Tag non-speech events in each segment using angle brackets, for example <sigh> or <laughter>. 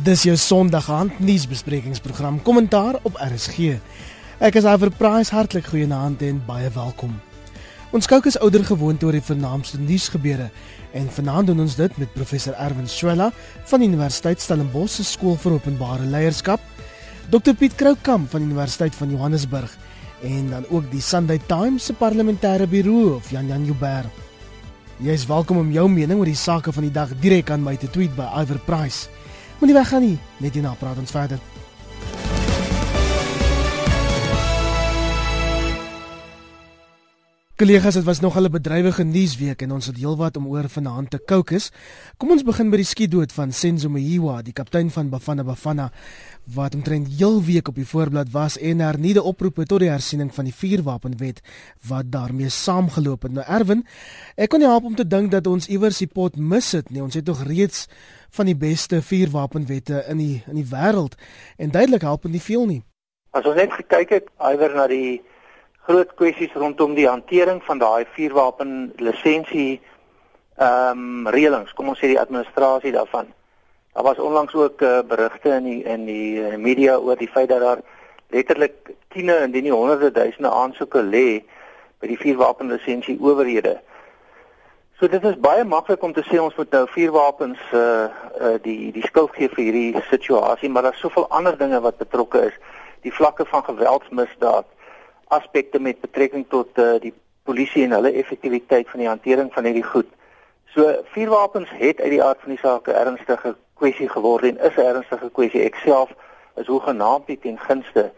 Dis jou Sondag aand nuusbesprekingsprogram Kommentaar op RSG. Ek is Iver Price, hartlik goeienaand en baie welkom. Ons kyk is ouer gewoonte oor die vernaamste nuusgebeure en vanaand doen ons dit met professor Erwin Swela van Universiteit Stellenbosch se skool vir openbare leierskap, Dr Piet Kroukamp van Universiteit van Johannesburg en dan ook die Sunday Times se parlementêre birou of Jan Jan Joubert. Jy is welkom om jou mening oor die sake van die dag direk aan my te tweet by Iver Price. Moenie weggaan nie, net hierna praat ons verder. Kollegas, dit was nog 'n bedrywige nuusweek en ons het heelwat om oor vanaand te kookus. Kom ons begin by die skietdood van Senzo Mahiwa, die kaptein van Bafana Bafana wat omtrent heel week op die voorblad was en hernieude oproepe tot die hersiening van die vuurwapenwet wat daarmee saamgeloop het. Nou Erwin, ek kon nie help om te dink dat ons iewers die pot mis het nie. Ons het tog reeds van die beste vuurwapenwette in die in die wêreld en duidelik help dit nie veel nie. As ons net gekyk het iewers na die groot kwessies rondom die hantering van daai vuurwapen lisensie ehm um, reëlings, kom ons sê die administrasie daarvan. Daar was onlangs ook uh, berigte in die in die media oor die feit dat daar letterlik tiene en nie honderde duisende aansoeke lê by die vuurwapen lisensie owerhede. So dit is baie maklik om te sê ons moet nou vuurwapens uh uh die die skuld gee vir hierdie situasie, maar daar's soveel ander dinge wat betrokke is. Die vlakke van geweldsmisdaad, aspekte met betrekking tot uh die polisie en hulle effektiwiteit van die hantering van hierdie goed. So vuurwapens het uit die aard van die saak 'n ernstige kwessie geword en is 'n ernstige kwessie. Ek self is hoegenaamd nie ten gunste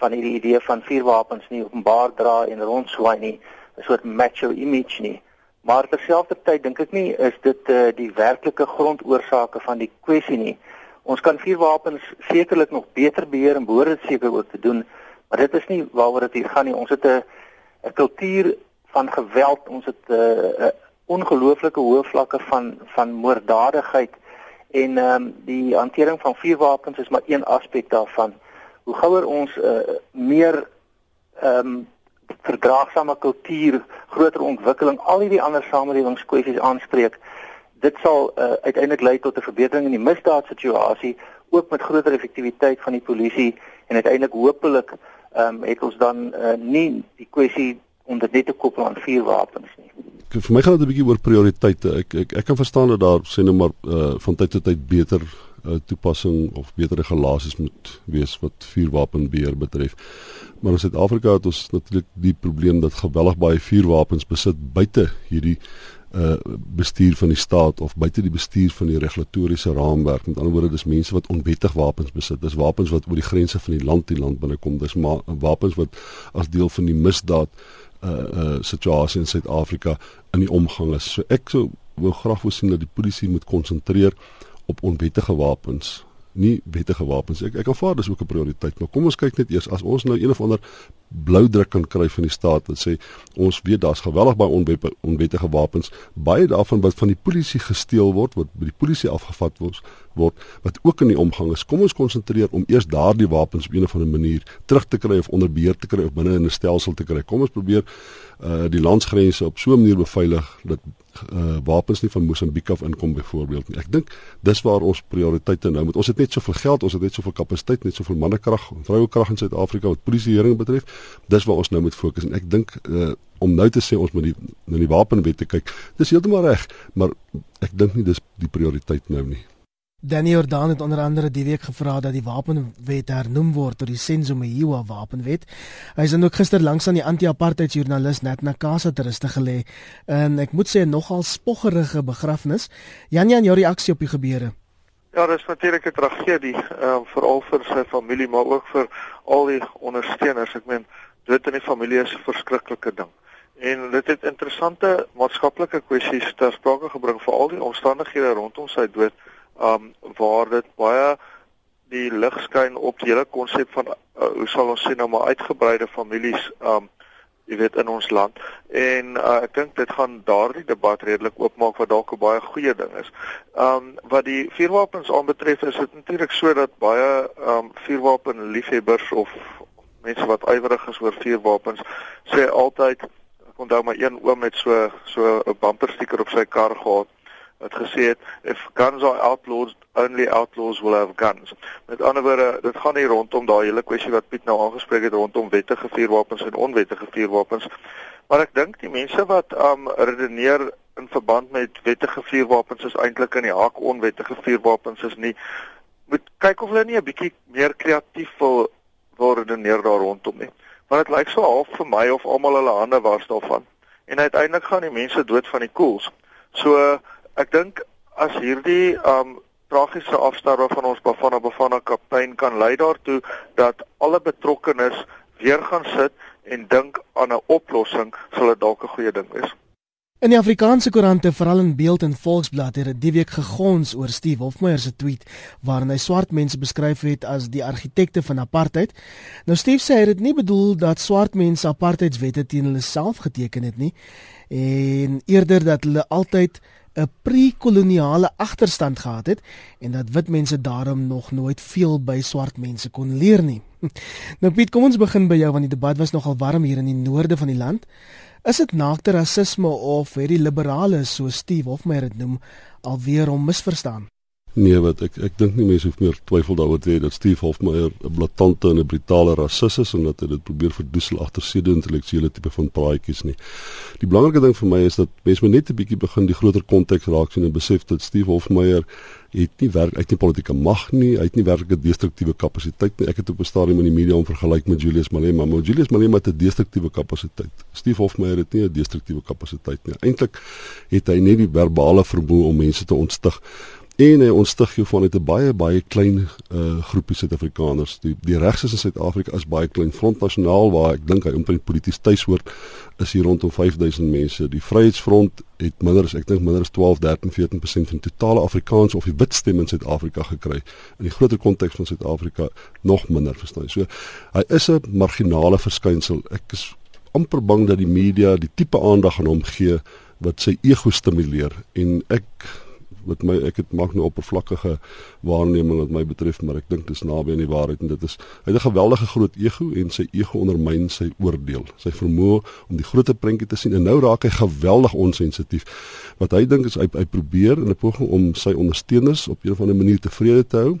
van hierdie idee van vuurwapens nie openbaar dra en rondswaai nie, 'n soort macho image nie. Maar terselfdertyd dink ek nie is dit uh, die werklike grondoorsake van die kwessie nie. Ons kan vuurwapens sekerlik nog beter beheer en behoort dit seker ook te doen, maar dit is nie waaroor dit hier gaan nie. Ons het 'n 'n kultuur van geweld, ons het 'n uh, ongelooflike hoë vlakke van van moorddadigheid en ehm um, die hantering van vuurwapens is maar een aspek daarvan. Hoe gouer ons uh, meer ehm um, verdraagsame kultuur, groter ontwikkeling, al hierdie ander samelewingskwessies aanspreek. Dit sal uh, uiteindelik lei tot 'n verbetering in die misdaadsituasie, ook met groter effektiwiteit van die polisie en uiteindelik hopelik ehm um, het ons dan uh, nie die kwessie onder dit te koppel aan vuurwapens nie. Vir my gaan dit 'n bietjie oor prioriteite. Ek ek ek kan verstaan dat daar sê nou maar uh, van tyd tot tyd beter uh, toepassing of beter regulasies moet wees wat vuurwapenbeheer betref. Maar in Suid-Afrika het ons natuurlik die probleem dat geweldig baie vuurwapens besit buite hierdie uh bestuur van die staat of buite die bestuur van die regulatoriese raamwerk. Met ander woorde, dis mense wat onwettig wapens besit. Dis wapens wat oor die grense van die land die land binnekom. Dis wapens wat as deel van die misdaad uh uh situasie in Suid-Afrika in die omgang is. So ek sou wou graag wou sien dat die polisie moet konsentreer op onwettige wapens nie wettige wapens. Ek ek aanvaar dis ook 'n prioriteit, maar kom ons kyk net eers as ons nou een of ander blou druk kan kry van die staat wat sê ons weet daar's geweldig baie onwet, onwettige wapens, baie daarvan wat van die polisie gesteel word, wat by die polisie afgevat word, word wat ook in die omgang is. Kom ons konsentreer om eers daardie wapens op 'n of ander manier terug te kry of onder beheer te kry of binne in 'n stelsel te kry. Kom ons probeer uh die landsgrense op so 'n manier beveilig dat uh wapens nie van Mosambiek af inkom byvoorbeeld nie. Ek dink dis waar ons prioriteite nou moet. Ons het net soveel geld, ons het net soveel kapasiteit, net soveel mannekrag, vrouekrag in Suid-Afrika wat polisieering betref. Dis waar ons nou moet fokus en ek dink uh om nou te sê ons moet die na die wapenwet kyk. Dis heeltemal reg, maar ek dink nie dis die prioriteit nou nie. Danny Jordan het onder andere die week gevra dat die wapenwet hernoem word tot die Senzo Mahiwa wapenwet. Hy is dan ook gister langs aan die anti-apartheid joernalis Nat Nakasa te ruste gelê en ek moet sê nogal spoggerige begrafnis. Jan Jan, jou reaksie op die gebeure? Ja, dit is natuurlik 'n tragedie, ehm uh, veral vir sy familie, maar ook vir al die ondersteuners. Ek meen, dit in die familie is 'n verskriklike ding. En dit het interessante maatskaplike kwessies ter sprake gebring vir al die omstandighede rondom sy dood um waar dit baie die lig skyn op die hele konsep van uh, hoe sal ons sê nou maar uitgebreide families um jy weet in ons land en uh, ek dink dit gaan daardie debat redelik oopmaak wat dalk 'n baie goeie ding is. Um wat die vuurwapens aanbetref is dit natuurlik so dat baie um vuurwapen liefhebbers of mense wat ywerig is oor vuurwapens sê altyd ek onthou my een oom het so so 'n bumper sticker op sy kar gehad wat gesê het if guns are outlawed only outlaws will have guns. Met ander woorde, dit gaan nie rondom daai hele kwessie wat Piet nou aangespreek het rondom wettige vuurwapens en onwettige vuurwapens. Maar ek dink die mense wat um redeneer in verband met wettige vuurwapens is eintlik in die hak onwettige vuurwapens is nie moet kyk of hulle nie 'n bietjie meer kreatief wil word redeneer daar rondom nie. Want dit lyk so half vir my of almal hulle hande was daarvan. En uiteindelik gaan die mense dood van die koels. So ek dink as hierdie um tragiese afsterwe van ons Bafana Bafana kaptein kan lei daartoe dat alle betrokkenes weer gaan sit en dink aan 'n oplossing, sal dit dalk 'n goeie ding wees. In die Afrikaanse koerante, veral in Beeld en Volksblad, het dit die week gegons oor Steve Hofmeyer se tweet waarin hy swart mense beskryf het as die argitekte van apartheid. Nou Steve sê hy het dit nie bedoel dat swart mense apartheidswette teen hulle self geteken het nie en eerder dat hulle altyd 'n pre-koloniale agterstand gehad het en dat wit mense daarom nog nooit veel by swart mense kon leer nie. <laughs> Nou Piet, kom ons begin by jou want die debat was nogal warm hier in die noorde van die land. Is dit naakte rasisme of het die liberales so Steve Hofmeyer dit noem alweer om misverstaan? Nee, wat ek ek dink nie mense hoef meer twyfel daaroor te hê dat Steve Hofmeyer 'n blaatante en 'n brutale rasis is en dat hy dit probeer verdoesel agter sede intellektuele tipe van praatjies nie. Die belangrike ding vir my is dat mense moet net 'n bietjie begin die groter konteks raak sien en besef dat Steve Hofmeyer het nie werk uit nie politieke mag nie, hy het nie werklike destruktiewe kapasiteit nie. Ek het op 'n stadium in die media hom vergelyk met Julius Malema, maar Julius Malema het 'n destruktiewe kapasiteit. Steve Hofmeyer het nie 'n destruktiewe kapasiteit nie. Eintlik het hy net die verbale vermoë om mense te ontstig en hy ontstig jou vanuit 'n baie baie klein uh, groepie Suid-Afrikaners. Die die regses in Suid-Afrika is baie klein. Front Nasionaal waar ek dink hy omtrent polities tuis hoort, is hier rondom 5000 mense. Die Vryheidsfront het minder as ek dink minder as 12, 13, 14% van totale Afrikaans of die wit stem in Suid-Afrika gekry. In die groter konteks van Suid-Afrika nog minder, verstaan jy? So hy is 'n marginale verskynsel. Ek is amper bang dat die media die tipe aandag aan hom gee wat sy ego stimuleer en ek met my ek het maak nou oppervlakkige waarneming wat my betref maar ek dink dit is naby aan die waarheid en dit is hy het 'n geweldige groot ego en sy ego ondermyn sy oordeel sy vermoë om die groot prentjie te sien. En nou raak hy geweldig onsensitief. Wat hy dink is hy, hy probeer in 'n poging om sy ondersteuners op 'n of ander manier tevrede te hou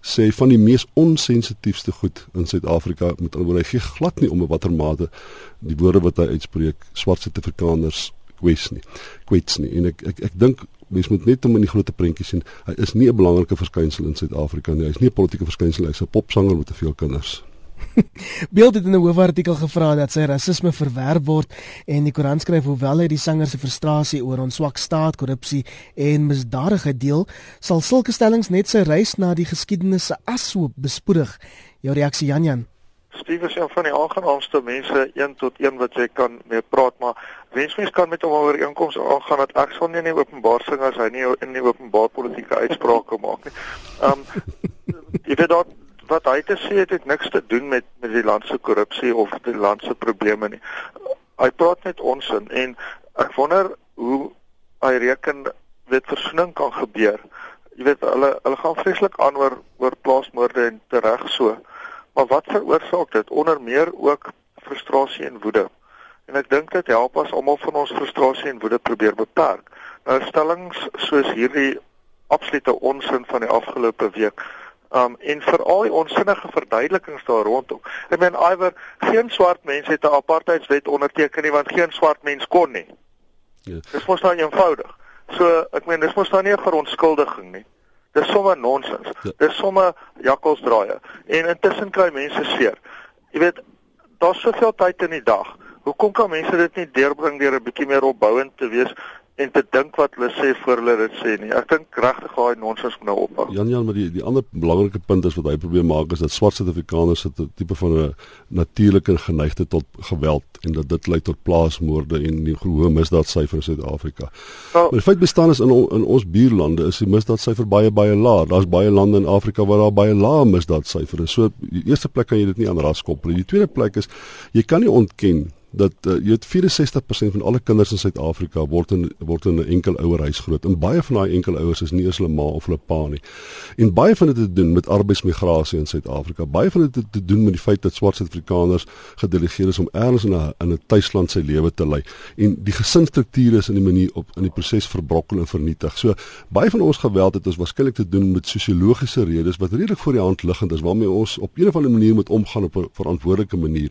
sê van die mees onsensitiefste goed in Suid-Afrika met alhoewel hy gee glad nie om watter mate die woorde wat hy uitspreek swart Suid-Afrikaners kwets nie kwets nie. En ek ek ek dink mens moet net om in die groot prentjie sien. Hy is nie 'n belangrike verskynsel in Suid-Afrika nie. Hy is nie 'n politieke verskynsel nie. Hy's 'n popsanger met te veel kinders. <laughs> Beeld het in 'n hoofartikel gevra dat sy rasisme verwerp word en die koerant skryf hoewel hy die sanger se frustrasie oor ons swak staat, korrupsie en misdadigheid deel, sal sulke stellings net sy reis na die geskiedenis se ashoop bespoedig. Jou reaksie Jan Jan? Steve is een van die aangenaamste mense een tot een wat jy kan mee praat, maar wensmens kan met hom oor inkomste aangaan dat ek sal nie in die openbaar sing as hy nie in die openbaar politieke uitsprake maak nie. Um <laughs> jy weet dat wat hy te sê het, het niks te doen met met die land se korrupsie of die land se probleme nie. Hy praat net onsin en ek wonder hoe hy reken weet versoening kan gebeur. Jy weet hulle hulle gaan vreeslik aan oor oor plaasmoorde en tereg so. Maar wat veroorsaak dit? Onder meer ook frustrasie en woede. En ek dink dit help as almal van ons frustrasie en woede probeer beperk. Nou stellings soos hierdie absolute onsin van die afgelope week um en veral die onsinnige verduidelikings daar rondom. Ek meen iwer geen swart mens het 'n apartheidswet onderteken nie want geen swart mens kon nie. Ja. Dis mos nou eenvoudig. So ek meen dis mos nou nie 'n verontskuldiging nie. Dis sommer nonsens. Ja. Dis sommer jakkalsdraaie. En intussen kry mense seer. Jy weet, daar's soveel tyd in die dag. Hoekom kan mense dit nie deurbring deur 'n bietjie meer opbouend te wees en te dink wat hulle sê voor hulle dit sê nie. Ek dink regtig daai nonsens moet nou ophou. Jan Jan, maar die die ander belangrike punt is wat hy probeer maak is dat swart Suid-Afrikaners het 'n tipe van 'n natuurlike geneigtheid tot geweld en dat dit lei tot plaasmoorde en die hoë misdaadsyfer in Suid-Afrika. Nou, maar die feit bestaan is in in ons buurlande is die misdaadsyfer baie baie laag. Daar's baie lande in Afrika waar daar baie lae misdaadsyfer is. So die eerste plek kan jy dit nie aan ras koppel nie. Die tweede plek is jy kan nie ontken dat uh, jy het 64% van alle kinders in Suid-Afrika word in word in 'n enkel ouerhuis groot. En baie van daai enkel ouers is nie eens hulle ma of hulle pa nie. En baie van dit het te doen met arbeidsmigrasie in Suid-Afrika. Baie van dit het te doen met die feit dat swart Suid-Afrikaners gedelegeer is om ergens in 'n in 'n tuisland sy lewe te lei. En die gesinsstrukture is in die manier op in die proses verbrokkel en vernietig. So baie van ons geweld het ons waarskynlik te doen met sosiologiese redes wat redelik voor die hand liggend is waarmee ons op 'n of ander manier moet omgaan op 'n verantwoordelike manier.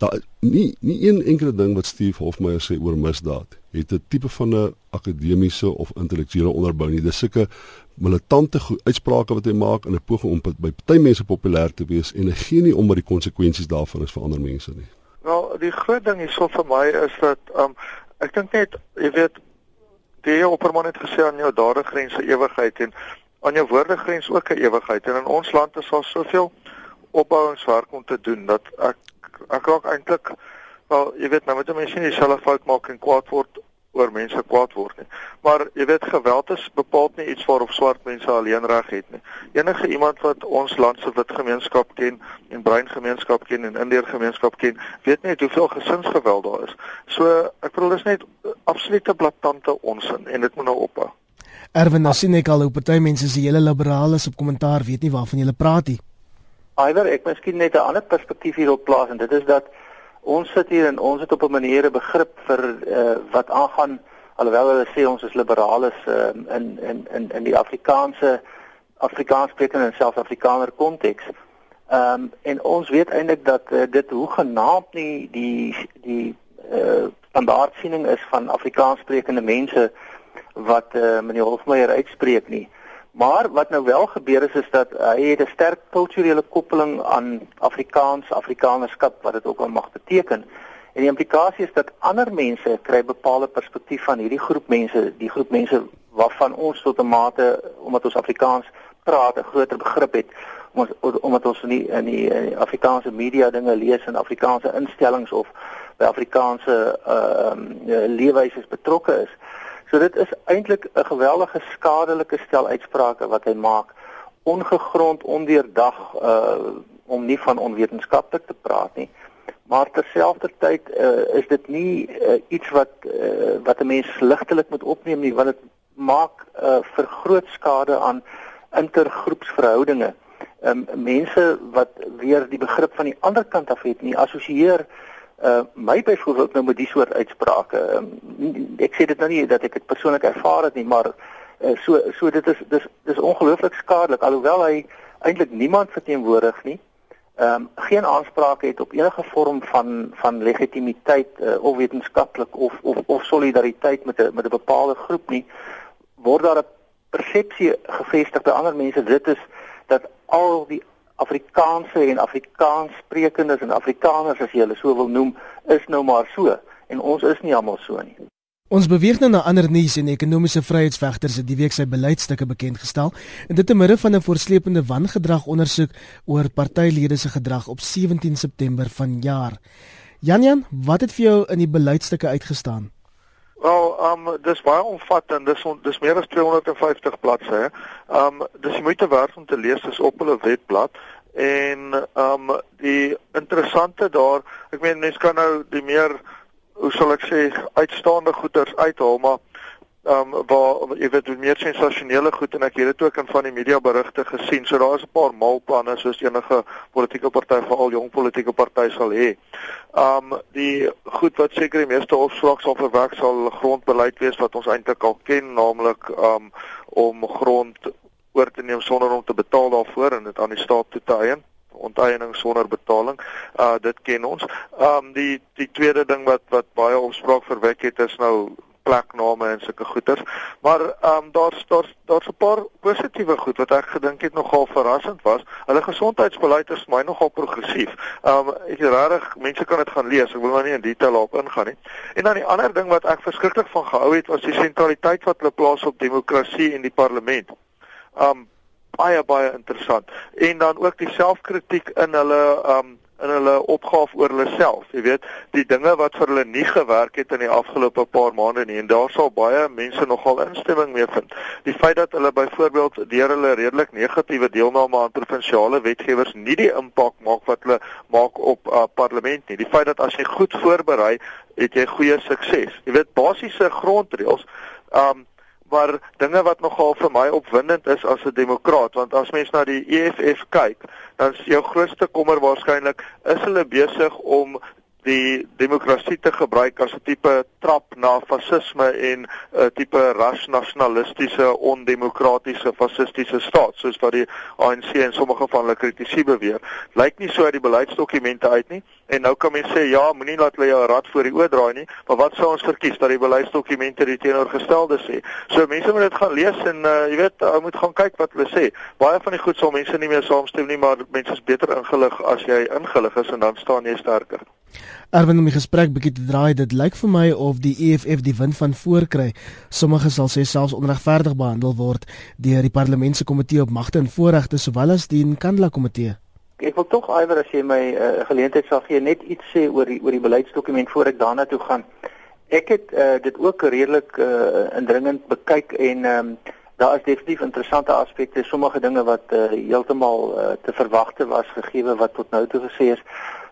Daar nie nie een enkele ding wat Steve Hofmeyer sê oor misdaad het 'n tipe van 'n akademiese of intellektuele onderbou nie. Dis sulke militante uitsprake wat hy maak in 'n poging om by party mense populêr te wees en hy gee nie om wat die konsekwensies daarvan is vir ander mense nie. Wel, die groot ding hierso vir my is dat um ek dink net jy weet die Opperman het gesê aan jou dade grense ewigheid en aan jou woorde grens ook 'n ewigheid en in ons land is daar soveel opbouingswerk om te doen dat ek ek raak eintlik wel jy weet nou moet mense nie dieselfde fout maak en kwaad word oor mense kwaad word nie. Maar jy weet geweld is bepaald nie iets waarop swart mense alleen reg het nie. Enige iemand wat ons land se wit gemeenskap ken en bruin gemeenskap ken en indeer gemeenskap ken, weet net hoeveel gesinsgeweld daar is. So ek bedoel dis net absolute blaatante onsin en dit moet nou ophou. Erwin, nou sien ek al hoe party mense se hele liberale is op kommentaar weet nie waarvan jy praat nie. Iwer, ek miskien net 'n ander perspektief hierop plaas en dit is dat ons sit hier en ons het op 'n manier 'n begrip vir uh, wat aangaan alhoewel hulle sê ons is liberales uh, in in in in die Afrikaanse Afrikaanssprekende en Suid-Afrikaner konteks. Ehm um, en ons weet eintlik dat uh, dit hoe genaamd nie die die uh, standaardsiening is van Afrikaanssprekende mense wat uh, meneer Hofmeyer uitspreek nie. Maar wat nou wel gebeur is is dat hy het 'n sterk kulturele koppeling aan Afrikaans, Afrikanerskap wat dit ook al mag beteken. En die implikasie is dat ander mense kry bepaalde perspektief van hierdie groep mense, die groep mense waarvan ons tot 'n mate omdat ons Afrikaans praat 'n groter begrip het omdat omdat ons in die, in die in die Afrikaanse media dinge lees en Afrikaanse instellings of by Afrikaanse uh, um, leefwyse betrokke is. So dit is eintlik 'n geweldige skadelike stel uitsprake wat hy maak, ongegrond, ondeurdag uh om nie van onwetenskaplik te praat nie. Maar terselfdertyd uh is dit nie uh, iets wat uh, wat 'n mens ligtelik moet opneem nie, want dit maak uh vir groot skade aan intergroepsverhoudinge. Um mense wat weer die begrip van die ander kant af het nie assosieer Uh my byvoorbeeld nou met die soort uitsprake. Um, ek sê dit nou nie dat ek dit persoonlik ervaar het nie, maar uh, so so dit is dis dis ongelooflik skadelik alhoewel hy eintlik niemand verteenwoordig nie. Ehm um, geen aanspraak het op enige vorm van van legitimiteit uh, of wetenskaplik of of of solidariteit met 'n met 'n bepaalde groep nie. Word daar 'n persepsie gevestig by ander mense dit is dat al die Afrikaanse en Afrikaans sprekendes en Afrikaners as jy hulle so wil noem, is nou maar so en ons is nie almal so nie. Ons beweeg nou na ander nuus en ekonomiese vryheidsvegters het die week sy beleidsstukke bekend gestel en dit te midde van 'n voorslepende wangedrag ondersoek oor partylede se gedrag op 17 September vanjaar. Janjan, wat het vir jou in die beleidsstukke uitgestaan? Wel, um, dis baie omvattend. Dis on, dis meer as 250 bladsye. Um, dis moeite werd om te lees dis op hulle webblad en um, die interessante daar, ek meen mense kan nou die meer hoe sal ek sê uitstaande goeders uithaal, maar ehm um, waar jy weet meer sensasionele goed en ek het dit ook in van die media berigte gesien. So daar is 'n paar malplanne soos enige politieke party veral jong politieke party sal hê. Ehm um, die goed wat seker die meeste opswak sal verwerk sal grondbeleid wees wat ons eintlik al ken, naamlik ehm um, om grond oor te neem sonder om te betaal daarvoor en dit aan die staat toe te eien onteiening sonder betaling. Uh dit ken ons. Um, die die tweede ding wat wat baie opspraak verwek het is nou plekname en sulke goeters. Maar ehm um, daar's daar's daar's 'n paar positiewe goed wat ek gedink het nogal verrassend was. Hulle gesondheidsbeleid is my nogal progressief. Ehm um, ek regtig mense kan dit gaan lees. Ek wil nou nie in detail op ingaan nie. En dan die ander ding wat ek verskriklik van gehou het was die sentraliteit wat hulle plaas op demokrasie en die parlement. Ehm um, baie baie interessant. En dan ook die selfkritiek in hulle ehm um, in hulle opgaaf oor hulle self. Jy weet, die dinge wat vir hulle nie gewerk het in die afgelope paar maande nie en daar sal baie mense nogal instemming mee vind. Die feit dat hulle byvoorbeeld deur hulle redelik negatiewe deelname aan provinsiale wetgewers nie die impak maak wat hulle maak op uh, parlement nie. Die feit dat as jy goed voorberei, het jy goeie sukses. Jy weet basiese grondreëls. Um maar dinge wat nogal vir my opwindend is as 'n demokraat want as mens na die EFF kyk dan is jou grootste kommer waarskynlik is hulle besig om die demokrasie te gebruik as 'n tipe trap na fasisme en 'n tipe rasnasionalistiese ondemokratiese fasistiese staat soos wat die ANC en sommige van hulle kritisie beweer. Lyk nie so uit die beleidsdokumente uit nie. En nou kan mens sê ja, moenie laat hulle jou rad voor die oë draai nie, maar wat sou ons verkies dat die beleidsdokumente die teenoorgestelde sê? So mense moet dit gaan lees en uh, jy weet, ou moet gaan kyk wat hulle sê. Baie van die goed sal mense nie meer saamstem nie, maar mense is beter ingelig as jy ingelig is en dan staan jy sterker. Erwin om die gesprek bietjie te draai, dit lyk vir my of die EFF die wind van voor kry. Sommige sal sê selfs onregverdig behandel word deur die parlementskomitee op magte en voorregte sowel as die Nkandla komitee. Ek wil tog iwer as jy my uh, geleentheid sal gee net iets sê oor die oor die beleidsdokument voor ek daarna toe gaan. Ek het uh, dit ook redelik uh, indringend bekyk en um, daar is definitief interessante aspekte, sommige dinge wat uh, heeltemal uh, te verwagte was gegee wat tot nou toe gesê is.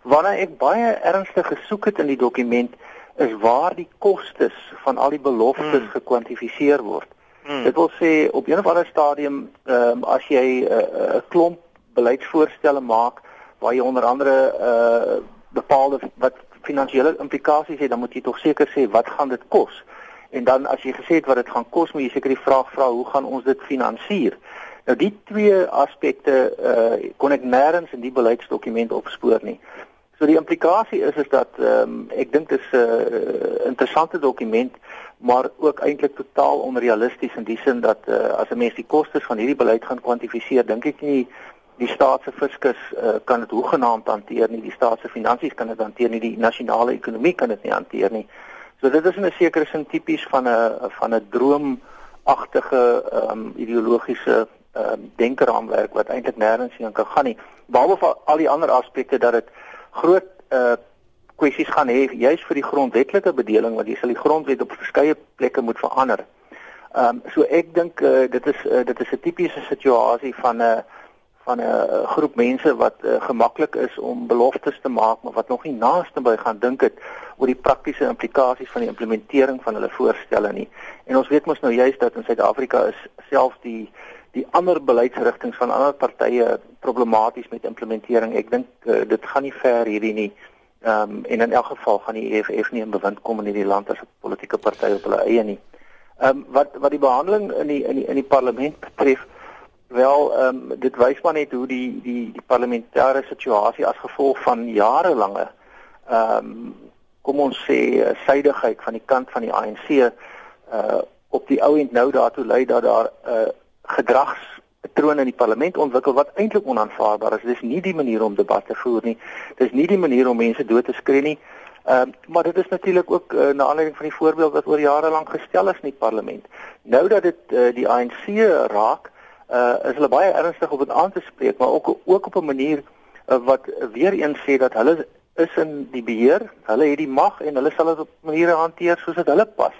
Waarna ek baie ernstig gesoek het in die dokument is waar die kostes van al die beloftes hmm. gekwantifiseer word. Hmm. Dit wil sê op een of ander stadium ehm um, as jy 'n uh, uh, klomp beleidsvoorstelle maak waar jy onder andere uh bepaalde wat finansiële implikasies het, dan moet jy tog seker sê wat gaan dit kos? En dan as jy gesê het wat dit gaan kos, moet jy seker die vraag vra hoe gaan ons dit finansier? Nou die twee aspekte uh kon ek nêrens in die beleidsdokument opspoor nie. So die implikasie is is dat ehm um, ek dink dit is 'n uh, interessante dokument maar ook eintlik totaal onrealisties in die sin dat uh, as 'n mens die kostes van hierdie beleid gaan kwantifiseer, dink ek nie die staat se fiskus uh, kan dit hoegenaamd hanteer nie, die staat se finansies kan dit hanteer nie, die nasionale ekonomie kan dit nie hanteer nie. So dit is 'n sekere sin tipies van 'n van 'n droomagtige ehm um, ideologiese ehm um, denkraamwerk wat eintlik nêrens heen kan gaan nie. Behalwe al die ander aspekte dat dit groot uh kwessies gaan hê juis vir die grondwetlike bedeling want jy sal die grondwet op verskeie plekke moet verander. Ehm um, so ek dink uh, dit is uh, dit is 'n tipiese situasie van 'n uh, van 'n uh, groep mense wat uh, gemaklik is om beloftes te maak maar wat nog nie naaste by gaan dink het oor die praktiese implikasies van die implementering van hulle voorstelle nie. En ons weet mos nou juist dat in Suid-Afrika is selfs die die ander beleidsrigtinge van ander partye problematies met implementering. Ek dink uh, dit gaan nie ver hierdie nie. Ehm um, en in elk geval gaan die EFF nie in bewind kom in hierdie land as 'n politieke party op hulle eie nie. Ehm um, wat wat die behandeling in die in die in die parlement betref, wel ehm um, dit wys maar net hoe die die die parlementêre situasie as gevolg van jarelange ehm um, kom ons sê suidigheid van die kant van die ANC uh op die ou end nou daartoe lei dat daar 'n uh, gedragspatrone in die parlement ontwikkel wat eintlik onaanvaarbaar is. Dis nie die manier om debat te voer nie. Dis nie die manier om mense dood te skree nie. Ehm uh, maar dit is natuurlik ook uh, na aanleiding van die voorbeeld wat oor jare lank gestel is in die parlement. Nou dat dit uh, die ANC raak, uh, is hulle baie ernstig op dit aan te spreek, maar ook ook op 'n manier uh, wat weer eens sê dat hulle is in die beheer, hulle het die mag en hulle sal dit op maniere hanteer soos dit hulle pas.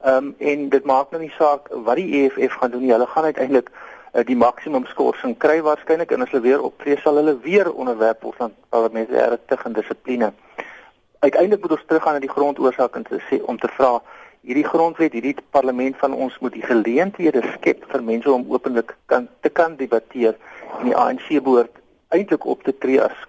Ehm um, en dit maak nou nie saak wat die EFF gaan doen nie. Hulle gaan uiteindelik uh, die maksimum skorsing kry waarskynlik en as hulle weer optree sal hulle weer onderwerp word aan parlementêre tig en dissipline. Uiteindelik moet ons teruggaan na die grondoorsaak en te sê om te vra hierdie grondwet, hierdie parlement van ons moet die geleenthede skep vir mense om openlik kan te kan debatteer en die ANC behoort eintlik op te tree as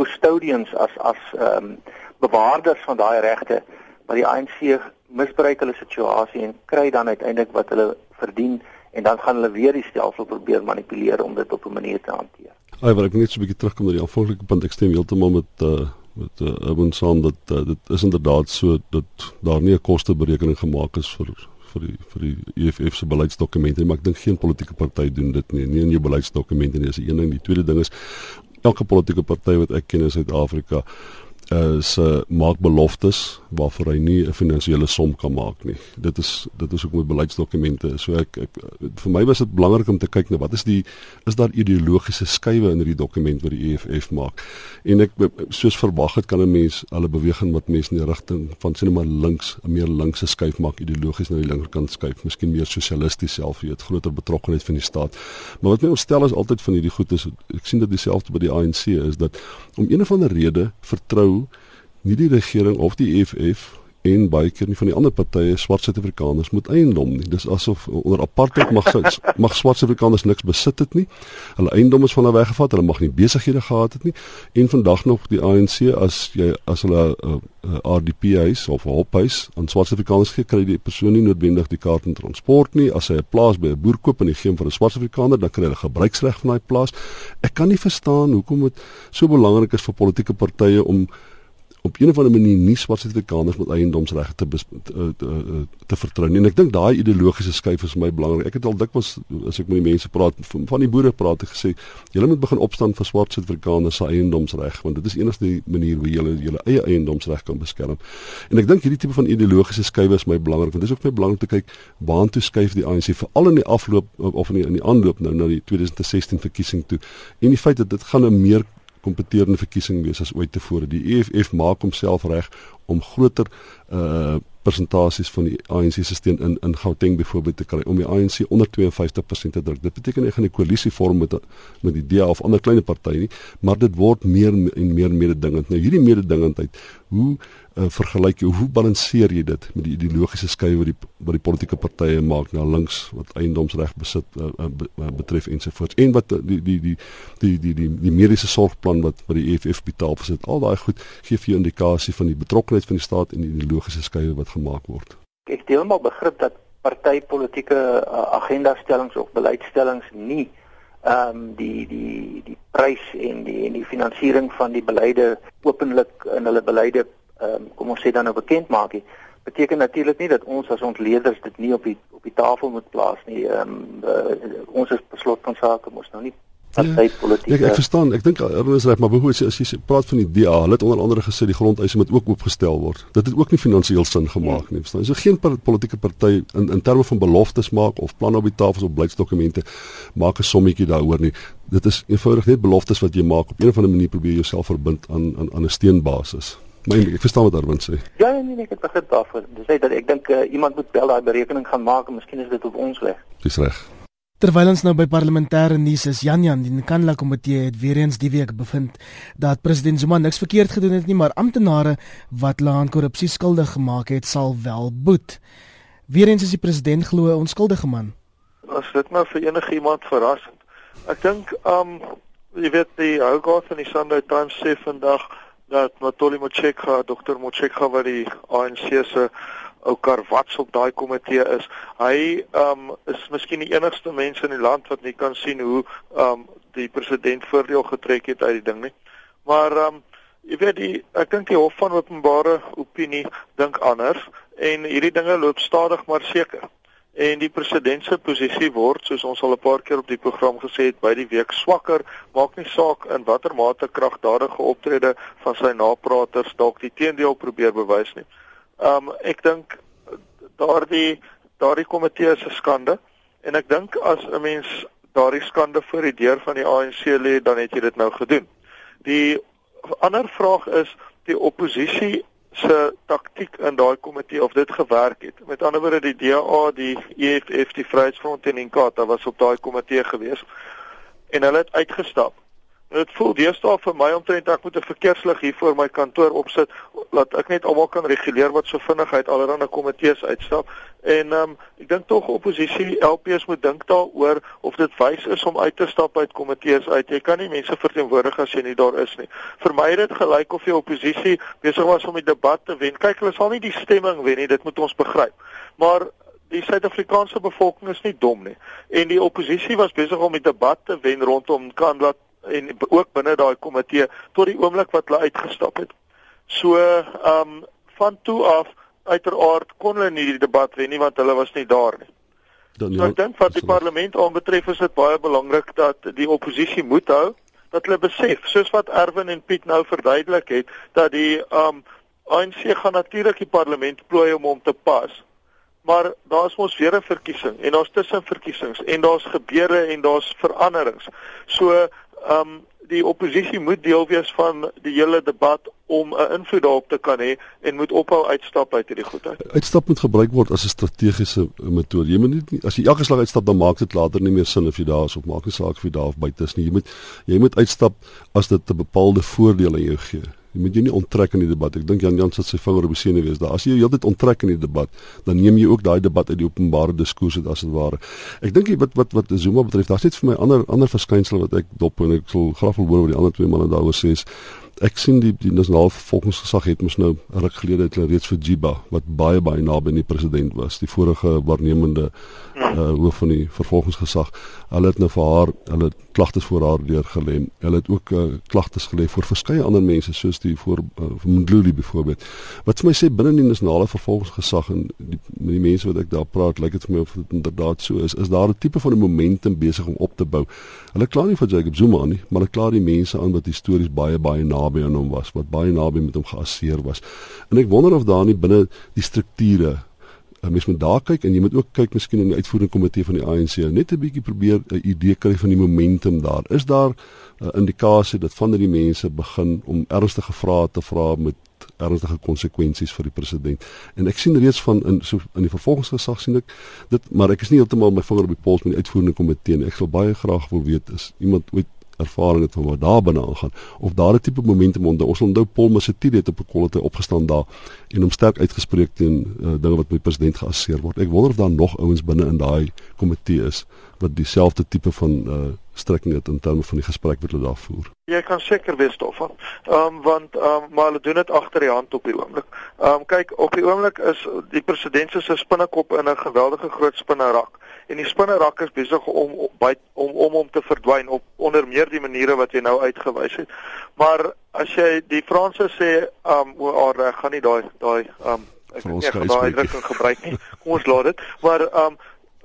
custodians as as ehm um, bewaarders van daai regte maar die ANC misbruik hulle situasie en kry dan uiteindelik wat hulle verdien en dan gaan hulle weer die stelsel probeer manipuleer om dit op 'n manier te hanteer. Ai, wat ek net so 'n bietjie terugkom na die aanvanklike punt, ek stem heeltemal met uh met uh Urban Sound dat uh, dit is inderdaad so dat daar nie 'n kosteberekening gemaak is vir vir die vir die EFF se beleidsdokumente maar ek dink geen politieke party doen dit nie. Nie in jou beleidsdokumente nie is die een ding. Die tweede ding is elke politieke party wat ek ken in Suid-Afrika is uh, maak beloftes waarvoor hy nie 'n finansiële som kan maak nie. Dit is dit is ook met beleidsdokumente. So ek, ek vir my was dit belangrik om te kyk na wat is die is daar ideologiese skuwe in hierdie dokument wat die EFF maak. En ek soos verwag het kan 'n mens hulle beweging wat mense in die rigting van sien maar links 'n meer linkse skuif maak ideologies na die linkerkant skuif, miskien meer sosialisties self, jy het groter betrokkeheid van die staat. Maar wat my ontstel is altyd van hierdie goed is ek sien dit dieselfde by die ANC is dat om een of ander rede vertrou nie die regering of die EFF en baie keer nie van die ander partye swart Suid-Afrikaners moet eiendom nie. Dis asof onder apartheid mag <laughs> mag swart Suid-Afrikaners niks besit het nie. Hulle eiendom is van hulle weggevat, hulle mag nie besighede gehad het nie. En vandag nog die ANC as jy as hulle 'n uh, uh, RDP huis of 'n hophuis aan swart Suid-Afrikaners gee, kry die persoon nie noodwendig die kaart om transport nie. As hy 'n plaas by 'n boer koop en hy gee hom vir 'n swart Suid-Afrikaner, dan kry hy 'n gebruiksreg van daai plaas. Ek kan nie verstaan hoekom dit so belangrik is vir politieke partye om op een of ander manier nie swart Suid-Afrikaners met eiendomsregte te, te te, te, te vertrou nie. En ek dink daai ideologiese skuif is vir my belangrik. Ek het al dikwels as ek met die mense praat van die boere praat ek gesê, julle moet begin opstaan vir swart Suid-Afrikaners se eiendomsreg want dit is enigste die manier hoe julle julle eie eiendomsreg kan beskerm. En ek dink hierdie tipe van ideologiese skuif is my belangrik want dit is ook my belangrik te kyk waantoe skuif die ANC veral in die afloop of in die, in die aanloop nou na die 2016 verkiesing toe. En die feit dat dit gaan 'n meer kompeterende verkiesing wees as ooit tevore. Die EFF maak homself reg om groter uh persentasies van die ANC se steun in in Gauteng byvoorbeeld te kry om die ANC onder 52% te druk. Dit beteken hy gaan 'n koalisie vorm met met die DA of ander klein partye nie, maar dit word meer en meer mededingend. Nou hierdie mededingendheid, hoe uh, vergelyk jy hoe balanseer jy dit met die ideologiese skei wat die wat die politieke partye maak na links wat eiendomsreg besit uh, uh, betref ensovoorts en wat die die die die die die, die mediese sorgplan wat wat die EFF betaal vir sit al daai goed gee vir jou indikasie van die betrokkeheid van die staat en die ideologiese skei wat gemaak word. Ek deel maar begrip dat partytetiese uh, agendastellings of beleidstellings nie ehm um, die die die prys en die en die finansiering van die beleide openlik in hulle beleide ehm um, kom ons sê dan nou bekend maak nie beteken natuurlik nie dat ons as ons leerders dit nie op die op die tafel moet plaas nie. Ehm um, uh, ons is beslot van sake mos nou nie partytetiese ja, ek, ek verstaan ek dink Ernest reg maar hoe as jy, as jy praat van die DA hulle het onder andere gesê die grondeise moet ook oopgestel word. Dit het ook nie finansiëel sin gemaak ja. nie verstaan? So geen politieke party in in terme van beloftes maak of planne op die tafels of beleidsdokumente maak 'n sommetjie daaroor nie. Dit is eenvoudig net beloftes wat jy maak. Op een of ander manier probeer jouself verbind aan aan aan 'n steenbasis Maar ek verstaan wat Arwind sê. Ja, nee, nee, ek het begrip daarvoor. Dis net dat ek dink uh, iemand moet wel daai berekening gaan maak en miskien is dit op ons weg. Dis reg. Terwyl ons nou by parlementêre nuus is, Jan Jan, die Nkandla komitee het weer eens die week bevind dat president Zuma niks verkeerd gedoen het nie, maar amptenare wat hulle aan korrupsie skuldig gemaak het, sal wel boet. Weereens is die president glo 'n onskuldige man. As dit nou vir enigiemand verrassend. Ek dink, um jy weet die Hougaard van die Sunday Times sê vandag dat Matoli Motshekga, dokter Motshekga wat die ANC se ou karwats op daai komitee is. Hy um is miskien die enigste mens in die land wat nie kan sien hoe um die president voordeel getrek het uit die ding nie. Maar um jy weet die ek dink die hof van openbare opinie dink anders en hierdie dinge loop stadig maar seker en die president se posisie word soos ons al 'n paar keer op die program gesê het by die week swakker maak nie saak in watter mate kragdadige optrede van sy napraters dalk die teendeel probeer bewys nie. Um ek dink daardie daardie komitee is 'n skande en ek dink as 'n mens daardie skande voor die deur van die ANC lê dan het jy dit nou gedoen. Die ander vraag is die oppositie se taktik in daai komitee of dit gewerk het. Met ander woorde die DA, die EFF, die Vryheidsfront en Inkatha was op daai komitee gewees en hulle het uitgestap. Dit voel deesdae vir my omtrent ek moet 'n verkeerslig hier voor my kantoor opsit laat ek net almal kan reguleer wat so vinnig uit allerlei komitees uitstap. En ehm um, ek dink tog oppositie LPs moet dink daaroor of dit wys is om uit te stap uit komitees uit. Jy kan nie mense verteenwoordig as jy nie daar is nie. Vir my het dit gelyk of die oppositie besig was om die debat te wen. Kyk, hulle sal nie die stemming wen nie, dit moet ons begryp. Maar die Suid-Afrikaanse bevolking is nie dom nie. En die oppositie was besig om die debat te wen rondom kan wat en ook binne daai komitee tot die oomblik wat hulle uitgestap het. So, ehm um, van toe af uiteraard kon hulle nie die debat wen nie want hulle was nie daar nie. Dan so, ek dink wat die parlement aanbetref is dit baie belangrik dat die oppositie moet hou dat hulle besef soos wat Erwin en Piet nou verduidelik het dat die um ANC gaan natuurlik die parlement plooi om hom te pas. Maar daar's mos weer 'n verkiesing en daar's tussenverkiesings en daar's gebeure en daar's veranderings. So um die oppositie moet deel wees van die hele debat om 'n invloed daarop te kan hê en moet ophou uitstap uit hierdie goedheid. Uitstap moet gebruik word as 'n strategiese metode. Jy moet nie as jy elke slag uitstap dan maak dit later nie meer sin of jy daar is of maak nie saak of jy daar of buite is nie. Jy moet jy moet uitstap as dit 'n bepaalde voordeel aan jou gee. Jy moet jou nie onttrek in die debat. Ek dink Jan Jan sit sy vinger op die sene wees daar. As jy heeltyd onttrek in die debat, dan neem jy ook daai debat uit die openbare diskurs uit as dit ware. Ek dink wat wat wat Zuma betref, daar's net vir my ander ander verskynsel wat ek dop en ek sal graag wil hoor wat die ander twee manne daaroor sê ek sien die die nasionale vervolgingsgesag het mos nou ruk gelede het hulle reeds vir Jiba wat baie baie naby aan die president was, die vorige waarnemende uh hoof van die vervolgingsgesag. Hulle het nou vir haar, hulle klagtes voor haar deurgelê. Hulle het ook uh, klagtes gelê vir verskeie ander mense soos die voor uh, Mdluli byvoorbeeld. Wat vir my sê binne die nasionale vervolgingsgesag en die die mense wat ek daar praat, lyk dit vir my of dit inderdaad so is. Is daar 'n tipe van 'n momentum besig om op te bou? Hulle kla nie vir Jacob Zuma nie, maar hulle kla die mense aan wat histories baie baie naby aan hom was, wat baie naby met hom geassieer was. En ek wonder of daar nie binne die strukture 'n mens moet daar kyk en jy moet ook kyk miskien in die uitvoerende komitee van die ANC net 'n bietjie probeer 'n idee kry van die momentum daar. Is daar 'n indikasie dat van die mense begin om ernstige vrae te vra met ernstige konsekwensies vir die president. En ek sien reeds van in so in die vervolgingsgesag sien ek dit, maar ek is nie heeltemal my vinger op die pols met die uitvoerende komitee nie. Ek sal baie graag wil weet is iemand ooit ervaring het van wat daar binne aangaan of daar 'n tipe momentum onder ons onthou Paul Masatile het op 'n kollete opgestaan daar en hom sterk uitgespreek teen uh, dinge wat met president geassesseer word. Ek wonder of daar nog ouens binne in daai komitee is wat dieselfde tipe van uh, strekking het in terme van die gesprek wat hulle daar voer. Jy kan seker wees daarvan. Ehm um, want ehm um, maar hulle doen dit agter die hand op die oomblik. Ehm um, kyk, op die oomblik is die president se spinnekop in 'n geweldige groot spinnerak en die spinnerak is besig om om om om om te verdwyn op onder meer die maniere wat jy nou uitgewys het. Maar as jy die Franse sê um, oor reg gaan nie daai daai um, ek het nie daai uitdrukking gebruik nie. Kom ons laat dit. Maar um,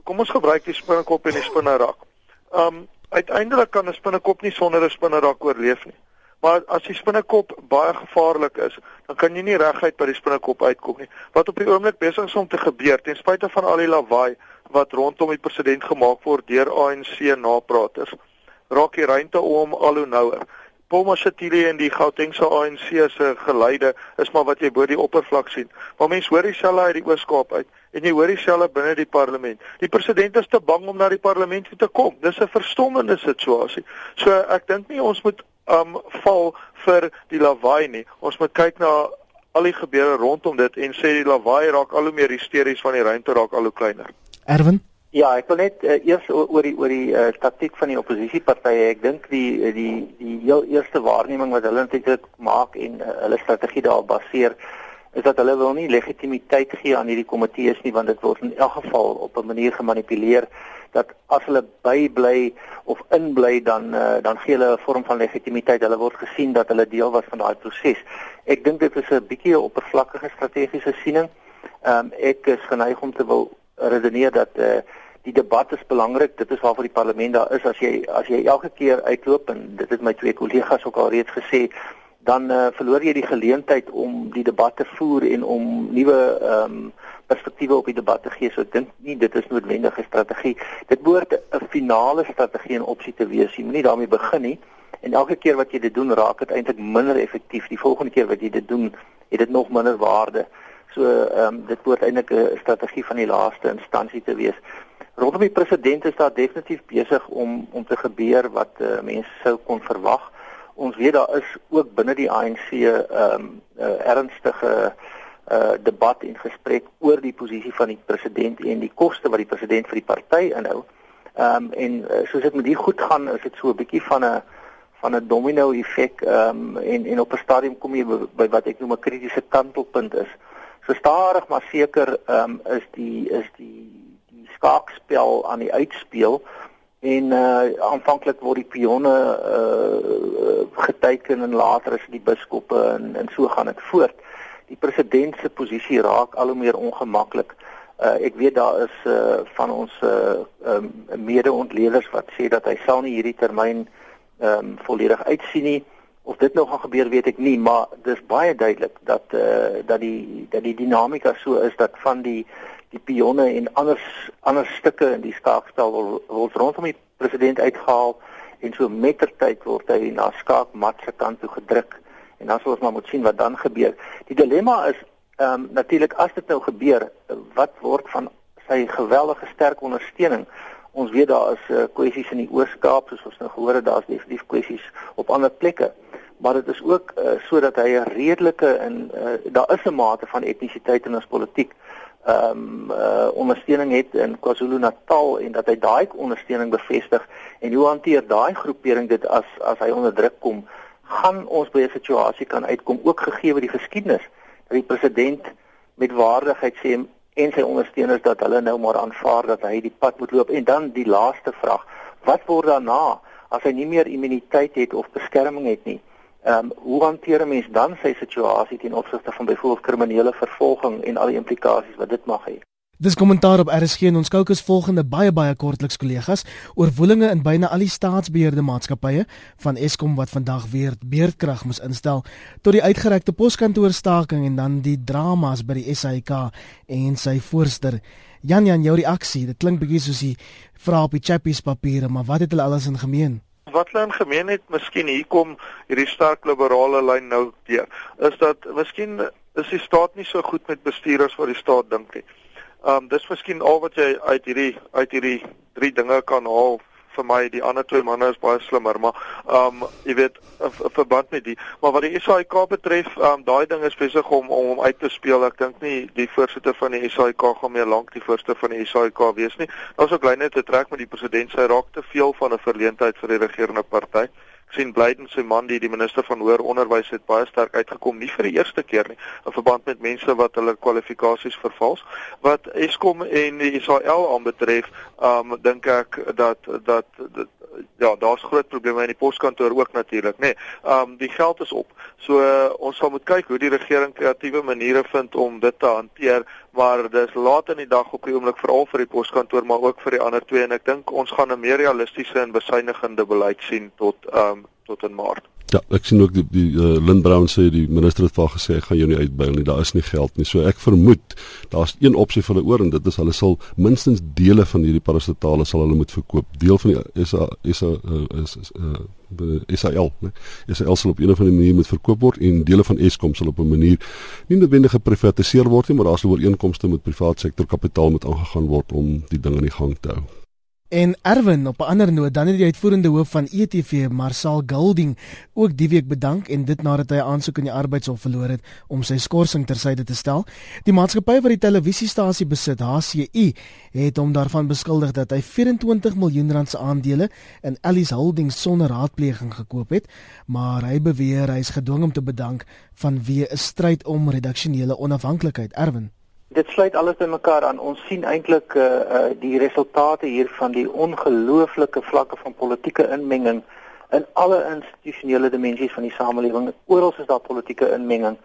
kom ons gebruik die spinnekop en die spinnerak. Um, uiteindelik kan 'n spinnekop nie sonder 'n spinnerak oorleef nie. Maar as die spinnekop baie gevaarlik is, dan kan jy nie reguit by die spinnekop uitkom nie. Wat op die oomblik besig is om te gebeur, ten spyte van al die lawaai wat rondom die president gemaak word deur ANC napraters, raak die ruimte om al hoe nouer. Paul Mashatile en die Gautengse ANC se geleide is maar wat jy bo die oppervlak sien. Maar mense hoor dieselfde uit die Oos-Kaap uit en jy hoor dieselfde binne die parlement. Die president is te bang om na die parlement toe te kom. Dis 'n verstommende situasie. So ek dink nie ons moet um val vir die lawaai nie. Ons moet kyk na al die gebeure rondom dit en sê die lawaai raak al hoe meer hysteries van die ruimte raak al hoe kleiner. Erwin Ja, ek wil net uh, eers oor die oor die uh, taktiek van die oppositiepartye. Ek dink die eh, die die heel eerste waarneming wat hulle eintlik maak en uh, hulle strategie daarop baseer is dat hulle wil nie legitimiteit gee aan hierdie komitees nie want dit word in elk geval op 'n manier gemanipuleer dat as hulle bybly of inbly dan uh, dan gee hulle 'n vorm van legitimiteit. Hulle word gesien dat hulle deel was van daai proses. Ek dink dit is 'n bietjie 'n oppervlakkige strategiese siening. Ehm um, ek is geneig om te wil redeneer dat uh, die debat is belangrik. Dit is waarvoor die parlement daar is. As jy as jy elke keer uitloop en dit het my twee kollegas ook al reeds gesê, dan uh, verloor jy die geleentheid om die debat te voer en om nuwe ehm um, perspektiewe op die debat te gee. So ek dink nie dit is noodwendige strategie. Dit behoort 'n finale strategie en opsie te wees. Jy moenie daarmee begin nie. En elke keer wat jy dit doen, raak dit eintlik minder effektief. Die volgende keer wat jy dit doen, het dit nog minder waarde. So ehm um, dit behoort eintlik 'n strategie van die laaste instansie te wees rondom die president is daar definitief besig om om te gebeur wat uh, mense sou kon verwag. Ons weet daar is ook binne die ANC 'n um, uh, ernstige uh, debat en gesprek oor die posisie van die president en die koste wat die president vir die party inhou. Ehm um, en uh, soos dit met die goed gaan, is dit so 'n bietjie van 'n van 'n domino effek ehm um, en en op 'n stadium kom jy by wat ek noem 'n kritiese kantelpunt is. So stadig maar seker ehm um, is die is die skaakspel aan die uitspeel en uh aanvanklik word die pionne uh geteken en later is die biskoppe en en so gaan dit voort. Die president se posisie raak al hoe meer ongemaklik. Uh ek weet daar is uh van ons uh um, mede-ontleeders wat sê dat hy sal nie hierdie termyn ehm um, volledig uitsien nie. Of dit nou gaan gebeur weet ek nie, maar dis baie duidelik dat eh uh, dat die dat die dinamika so is dat van die die pionne en ander ander stukke in die skaakspel word rondom die president uitgehaal en so mettertyd word hy na skaakmat se kant toe gedruk en dan sal ons maar moet sien wat dan gebeur. Die dilemma is ehm um, natuurlik as dit nou gebeur, wat word van sy geweldige sterk ondersteuning? Ons weet daar is uh, kwessies in die Oos-Kaap soos ons nou gehoor het, daar's definitief kwessies op ander plekke. Maar dit is ook uh, sodat hy 'n redelike en uh, daar is 'n mate van etnisiteit in ons politiek ehm um, uh, ondersteuning het in KwaZulu-Natal en dat hy daai ondersteuning bevestig en hoe hanteer daai groepering dit as as hy onder druk kom. Gaan ons by 'n situasie kan uitkom ook gegee word die geskiedenis dat die president met waardigheid sê en sy ondersteuners dat hulle nou maar aanvaar dat hy die pad moet loop. En dan die laaste vraag wat word daarna as hy nie meer immuniteit het of beskerming het nie Ehm um, hoe hanteer 'n mens dan sy situasie ten opsigte van byvoorbeeld kriminele vervolging en al die implikasies wat dit mag hê? Dis kommentaar op RSG en ons kookus volgende baie baie kortliks kollegas oor woelinge in byna al die staatsbeheerde maatskappye van Eskom wat vandag weer beerdkrag moes instel tot die uitgerekte poskantoorstaking en dan die dramas by die SAIK en sy voorster Jan Jan jou reaksie dit klink bietjie soos die vrae op die chappies papiere maar wat het hulle alles in gemeen? Wat hulle in gemeen het, miskien hier kom hierdie sterk liberale lyn nou deur, is dat miskien is die staat nie so goed met bestuurders wat die staat dink nie. Um dis miskien al wat jy uit hierdie uit hierdie drie dinge kan haal vir my die ander twee manne is baie slimmer maar ehm um, jy weet 'n verband met die maar wat die SAIK betref ehm um, daai ding is besig om om hom uit te speel. Ek dink nie die voorsitter van die SAIK gaan meer lank die voorsitter van die SAIK wees nie. Daar's ook lyne te trek met die president. Sy raak te veel van 'n verleentheid vir die regerende party sien Blyden se man die die minister van hoër onderwys het baie sterk uitgekom nie vir die eerste keer nie in verband met mense wat hulle kwalifikasies vervals. Wat Eskom en die SAL aanbetref um dink ek dat dat, dat ja daar's groot probleme in die poskantoor ook natuurlik nê nee, um die geld is op. So uh, ons sal moet kyk hoe die regering kreatiewe maniere vind om dit te hanteer maar dis laat in die dag op die oomblik veral vir die poskantoor maar ook vir die ander twee en ek dink ons gaan 'n meer realistiese en besuinigende beleid sien tot ehm um, tot in Maart. Ja, ek sien ook die die uh, Lynn Brown sê die minister het wel gesê ek gaan jou nie uitbuil nie. Daar is nie geld nie. So ek vermoed daar's een opsie vir hulle oor en dit is hulle sal minstens dele van hierdie parastatale sal hulle moet verkoop. Deel van die SA SA uh, is uh, SAL, né? SAL sal op 'n of ander manier moet verkoop word en dele van Eskom sal op 'n manier nie noodwendig geprivatiseer word nie, maar daar sal ooreenkomste met privaat sektor kapitaal moet aangegaan word om die ding in die gang te hou. En Erwin op 'n ander noot, dan het die uitvoerende hoof van ETV, Marcel Golding, ook die week bedank en dit nadat hy 'n aansoek in die arbeidshof verloor het om sy skorsing tersyde te stel. Die maatskappy wat die televisiestasie besit, HCI, het hom daarvan beskuldig dat hy 24 miljoen rand se aandele in Ellis Holdings sonder raadpleging gekoop het, maar hy beweer hy is gedwing om te bedank vanweë 'n stryd om redaksionele onafhanklikheid. Erwin Dit sluit alles by mekaar aan. Ons sien eintlik uh, uh die resultate hier van die ongelooflike vlakke van politieke inmenging in alle institusionele dimensies van die samelewing. Oral is daar politieke inmenging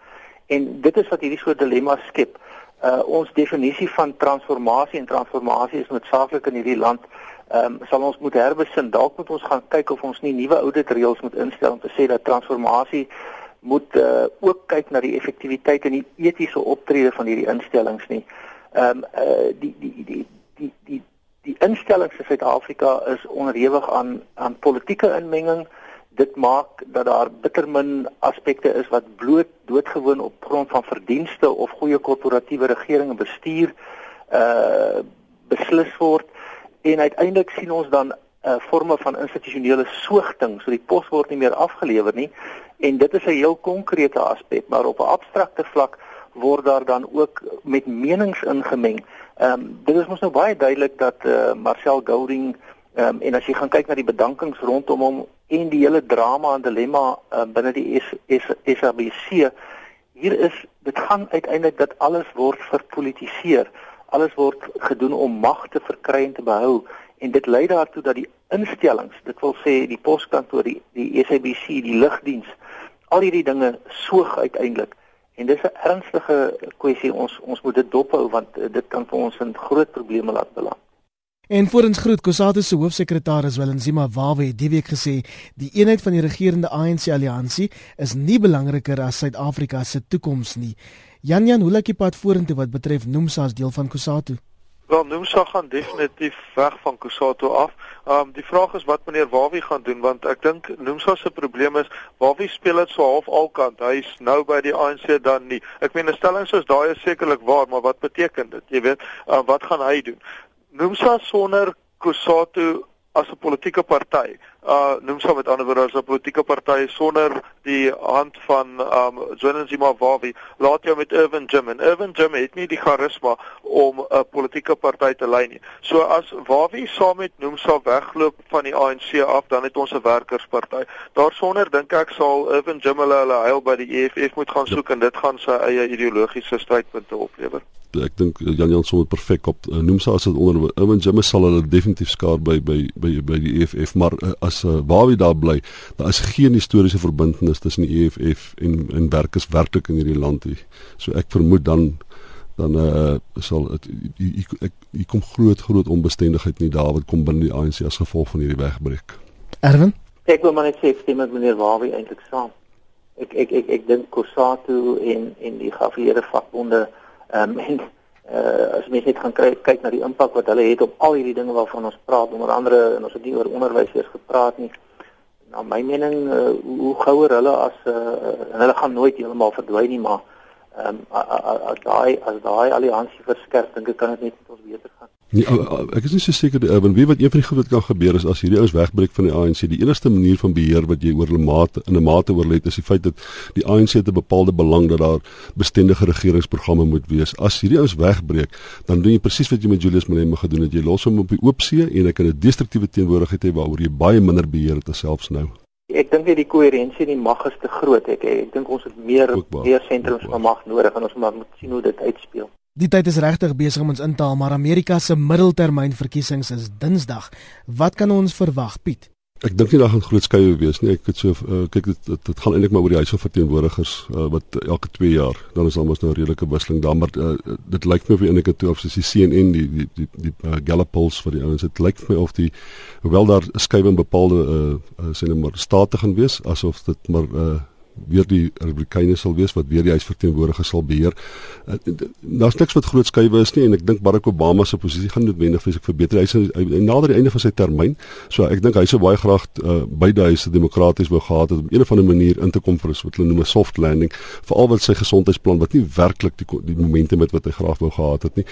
en dit is wat hierdie soort dilemma skep. Uh ons definisie van transformasie en transformasie is noodsaaklik in hierdie land. Ehm um, sal ons moet herbesin. Dalk moet ons gaan kyk of ons nie nuwe audit reëls moet instel om te sê dat transformasie moet uh, ook kyk na die effektiwiteit en die etiese optrede van hierdie instellings nie. Ehm um, uh, die die die die die die instellings in Suid-Afrika is onderhewig aan aan politieke inmenging. Dit maak dat daar bitter min aspekte is wat bloot doodgewoon op grond van verdienste of goeie korporatiewe regering en bestuur uh beslis word en uiteindelik sien ons dan uh, forme van institusionele soogting, so die pos word nie meer afgelewer nie En dit is 'n heel konkrete aspek, maar op 'n abstrakte vlak word daar dan ook met menings ingemeng. Ehm um, dit is mos nou baie duidelik dat eh uh, Marcel Golding ehm um, en as jy gaan kyk na die bedankings rondom hom en die hele drama en dilemma uh, binne die SABC hier is dit gaan uiteindelik dat alles word verpolitiseer. Alles word gedoen om mag te verkry en te behou en dit lei daartoe dat die instellings, dit wil sê die poskantoor, die die SABC, die lugdiens al hierdie dinge soog uiteindelik en dis 'n ernstige kwessie ons ons moet dit dophou want uh, dit kan vir ons in groot probleme laat beland. En voorens groet Kusatu se hoofsekretaris Welenzima Wawe het die week gesê die eenheid van die regerende ANC alliansie is nie belangriker as Suid-Afrika se toekoms nie. Jan Jan, hoe lyk die pad vorentoe wat betref Nomsa as deel van Kusatu? Wel, Nomsa gaan definitief weg van Kusatu af. Um die vraag is wat meneer Wawie gaan doen want ek dink Nomsa se probleem is Wawie speel dit so half alkant. Hy's nou by die ANC dan nie. Ek meen 'n stelling soos daai is sekerlik waar, maar wat beteken dit? Jy weet, uh, wat gaan hy doen? Nomsa sonder Kusatu as 'n politieke party. Uh noem sou met ander woorde as 'n politieke party sonder die hand van um Zwelithini Wawi. Laat jou met Irvin Jim en Irvin Jim het nie die charisma om 'n politieke party te lei nie. So as Wawi saam met Nomsa wegloop van die ANC af, dan het ons 'n werkersparty. Daarsonder dink ek sal Irvin Jim hulle hulle heil by die EFF moet gaan soek ja. en dit gaan sy eie ideologiese strydpunte oplewer ek dink eh, Jan Jan sommer perfek op uh, noem sy as dit onder Owen Jimmy sal hulle definitief skaar by by by by die EFF maar uh, as uh, waar wie daar bly daar is geen historiese verbintenis tussen die EFF en en werkers werklik in hierdie land nie. So ek vermoed dan dan uh, sal dit ek hier kom groot groot onbestendigheid nie daar wat kom binne die ANC as gevolg van hierdie wegbreek. Erwin? Ek wil maar net sê stem met meneer Wawie eintlik saam. Ek ek ek ek dink Kossatu en en die geaffilieerde vakbonde Ehm um, en uh, as mens net gaan kyk kyk na die impak wat hulle het op al hierdie dinge waarvan ons praat, onder andere en ons het nie oor onderwys eers gepraat nie. Na my mening uh, hoe gouer hulle as uh, en hulle gaan nooit heeltemal verdwyn nie, maar ehm um, as daai as daai alliansie verskerp, dink ek kan dit net ons beter gaan. Nee, ek is nie so seker die Urban wie wat een van die goed wat kan gebeur is as hierdie ouens wegbreek van die ANC. Die enigste manier van beheer wat jy oor hulle mate in 'n mate oor het is die feit dat die ANC te bepaalde belang dat daar bestendige regeringsprogramme moet wees. As hierdie ouens wegbreek, dan doen jy presies wat jy met Julius Malema gedoen het. Jy los hom op die oop see en hy kan 'n destruktiewe teenwoordigheid hê waaroor jy baie minder beheer het selfs nou. Ek dink net die koherensie in die mag is te groot. Ek ek dink ons het meer meer sentrums van mag nodig en ons moet sien hoe dit uitspeel. Die tyd is regtig besig om ons in te haal, maar Amerika se middeltermynverkiesings is Dinsdag. Wat kan ons verwag, Piet? Ek dink nie daar gaan groot skeye wees nie. Ek het so uh, kyk dit dit, dit gaan eintlik maar oor die huis van verteenwoordigers uh, wat elke 2 jaar dan is almos nou 'n redelike wisseling daar, maar uh, dit lyk my of die enige toe of soos die CNN die die die, die uh, Gallup polls vir die ouens dit lyk vir my of die hoewel daar skuwe in bepaalde uh, uh, sê net maar state gaan wees asof dit maar uh, weer die republikeine sal wees wat weer die huisverteenwoordigers sal beheer. Uh, Daar's niks wat groot skuwe is nie en ek dink Barack Obama se posisie gaan noodwendig vir sy verbeter. Hy hy nader die einde van sy termyn. So ek dink hy sou baie graag uh, beide huise demokraties wou gehad het om een of ander manier in te kom vir wat hulle noem 'n soft landing, veral wat sy gesondheidsplan wat nie werklik die die momente met wat hy graag wou gehad het nie.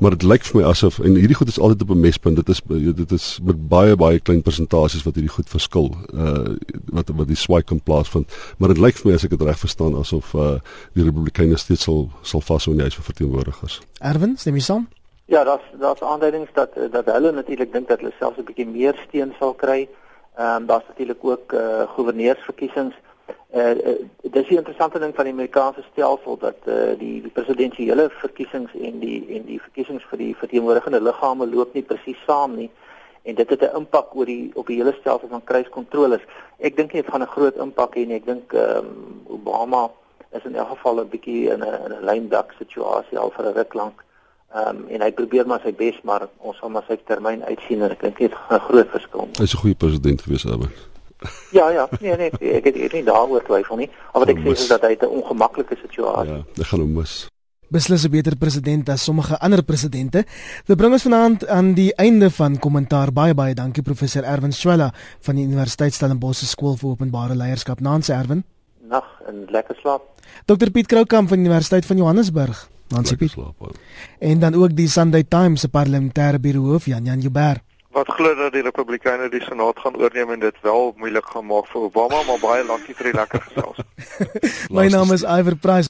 Maar dit lyk vir my asof en hierdie goed is altyd op 'n mespunt. Dit is dit is met baie baie klein persentasies wat hierdie goed verskil. Uh wat wat die swipe kan plaasvind. Maar dit lyk vir my as ek dit reg verstaan asof uh die Republikeine steeds sal sal vashou in die huis van verteenwoordigers. Erwin, stem jy saam? Ja, daar's daar's aanduidings dat dat hulle natuurlik dink dat hulle selfs 'n bietjie meer steun sal kry. Ehm um, daar's natuurlik ook uh goewerneursverkiesings. Uh, uh dis 'n interessante ding van die Amerikaanse stelsel dat uh die, die presidentsiële verkiesings en die en die verkiesings vir die verteenwoordigende liggame loop nie presies saam nie en dit het 'n impak oor die op die hele stelsel van kruiskontroles. Ek dink dit gaan 'n groot impak hê en ek dink ehm um, Obama is in elk geval 'n bietjie in 'n in 'n lyndak situasie al vir 'n ruk lank. Ehm um, en hy probeer maar sy bes, maar ons sal maar sy termyn uitsien en ek dink dit gaan 'n groot verskil. Hy's 'n goeie president gewees, Abel. ja ja, nee nee, ek het ek nie daaroor twyfel nie. Al wat ek sê is dat hy 'n ongemaklike situasie. Ja, hy gaan hom mis beslis 'n beter president as sommige ander presidente. Dit bring ons vanaand aan die einde van kommentaar. Baie baie dankie professor Erwin Swela van die Universiteit Stellenbosch Skool vir Openbare Leierskap. Nancy Erwin. Nag en lekker slaap. Dr Piet Kroukamp van die Universiteit van Johannesburg. Nancy Piet. Slaap, en dan ook die Sunday Times se parlementêre biroof Jan Jan Jubber. Wat glo dat die Republikeine die Senaat gaan oorneem en dit wel moeilik gaan maak vir Obama, maar baie dankie vir die lekker gesels. <laughs> My naam is Iver Price.